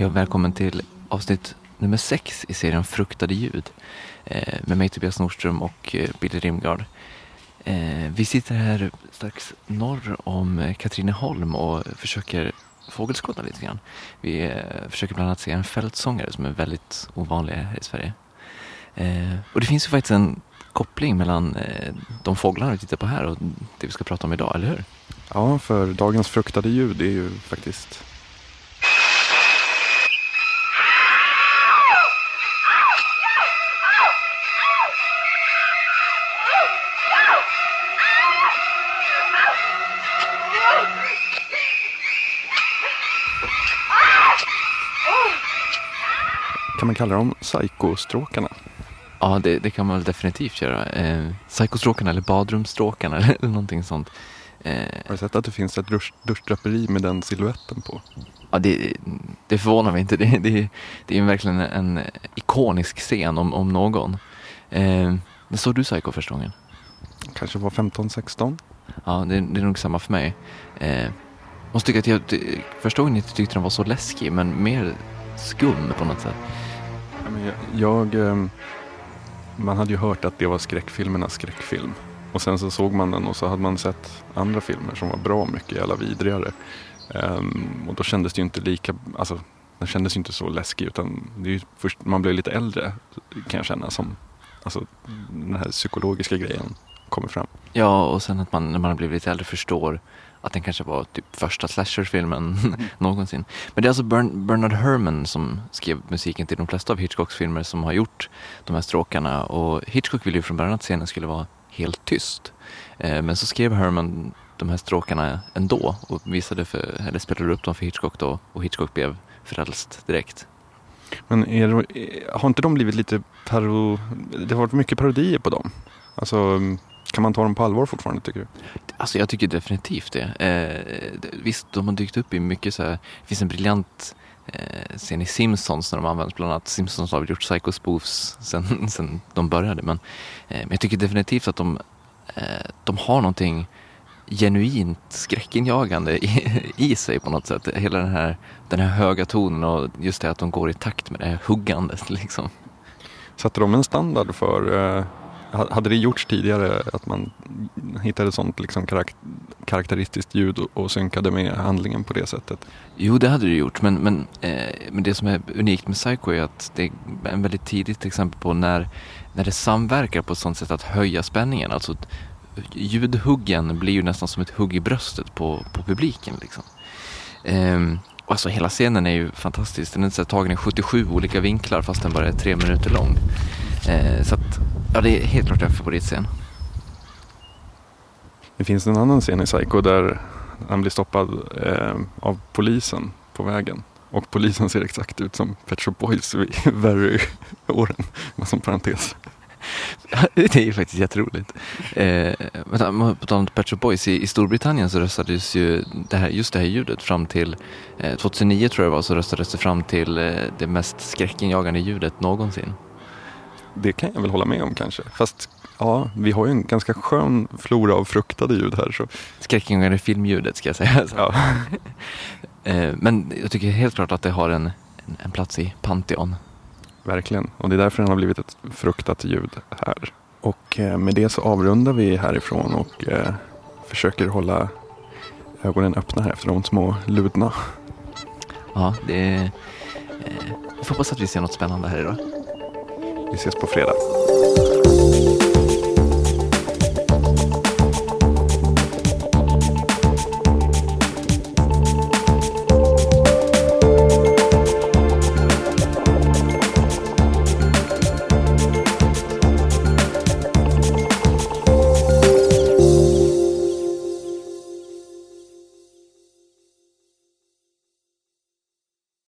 Hej och välkommen till avsnitt nummer sex i serien Fruktade ljud eh, med mig Tobias Nordström och eh, Billy Rimgard. Eh, vi sitter här strax norr om Katrineholm och försöker fågelskåda lite grann. Vi försöker bland annat se en fältsångare som är väldigt ovanlig här i Sverige. Och det finns ju faktiskt en koppling mellan de fåglarna vi tittar på här och det vi ska prata om idag, eller hur? Ja, för dagens fruktade ljud är ju faktiskt Kan man kalla dem psykostråkarna? Ja, det, det, kan man väl definitivt göra. Eh, psykostråkarna eller badrumsstråkarna eller någonting sånt. Eh, Har du sett att det finns ett duschdraperi med den siluetten på? Ja, det, det förvånar mig inte. Det, det, det är verkligen en ikonisk scen om, om någon. Eh, när såg du Psycho första gången? Kanske var 15-16. Ja, det, det, är nog samma för mig. Eh, måste tycka att jag första gången inte tyckte den var så läskig, men mer skum på något sätt. Jag, jag, ehm, man hade ju hört att det var skräckfilmernas skräckfilm. Och sen så såg man den och så hade man sett andra filmer som var bra mycket jävla vidrigare. Um, och då kändes det ju inte lika, alltså den kändes ju inte så läskig utan det är ju först man blev lite äldre kan jag känna som, alltså den här psykologiska grejen kommer fram. Ja och sen att man när man har blivit lite äldre förstår att den kanske var typ första slasherfilmen mm. någonsin. Men det är alltså Bern Bernard Herrmann som skrev musiken till de flesta av Hitchcocks filmer som har gjort de här stråkarna och Hitchcock ville ju från början att scenen skulle vara helt tyst. Eh, men så skrev Herman de här stråkarna ändå och visade för, eller spelade upp dem för Hitchcock då och Hitchcock blev frälst direkt. Men är, har inte de blivit lite paro... Det har varit mycket parodier på dem. Alltså, kan man ta dem på allvar fortfarande tycker du? Alltså jag tycker definitivt det. Eh, visst, de har dykt upp i mycket så här, det finns en briljant eh, scen i Simpsons när de används bland annat. Simpsons har gjort Psycho Spoofs sen, sen de började men, eh, men jag tycker definitivt att de, eh, de har någonting genuint skräckinjagande i, i sig på något sätt. Hela den här, den här höga tonen och just det att de går i takt med det här huggandet liksom. Satte de en standard för eh, hade det gjorts tidigare att man hittade sånt liksom karak karaktäristiskt ljud och, synkade med handlingen på det sättet? Jo, det hade det gjort. Men, men, eh, men det som är unikt med Psycho är att det är en väldigt tidigt exempel på när, när det samverkar på ett sånt sätt att höja spänningen. Alltså ljudhuggen blir ju nästan som ett hugg i bröstet på, på publiken. Liksom. Eh, alltså hela scenen är ju fantastisk. Den är så tagen i 77 olika vinklar fast den bara är tre minuter lång. Eh, så att Ja, det är helt klart en favoritscen. Det finns en annan scen i Psycho där han blir stoppad eh, av polisen på vägen. Och polisen ser exakt ut som Pet Shop Boys vid Very-åren, som parentes. det är ju faktiskt jätteroligt. Eh, på tal om Pet Shop Boys, i, i Storbritannien så röstades ju det här, just det här ljudet fram till eh, 2009 tror jag det var, så röstades det fram till eh, det mest skräckinjagande ljudet någonsin det kan jag väl hålla med om kanske. Fast ja, vi har ju en ganska skön flora av fruktade ljud här. Så. Skräckingare filmljudet ska jag säga. Ja. Eh, men jag tycker helt klart att det har en, en plats i Pantheon. Verkligen, och det är därför den har blivit ett fruktat ljud här. Och eh, med det så avrundar vi härifrån och eh, försöker hålla ögonen öppna här efter de små ludna. Ja, det är... Vi får hoppas att vi ser något spännande här idag. Vi ses på fredag.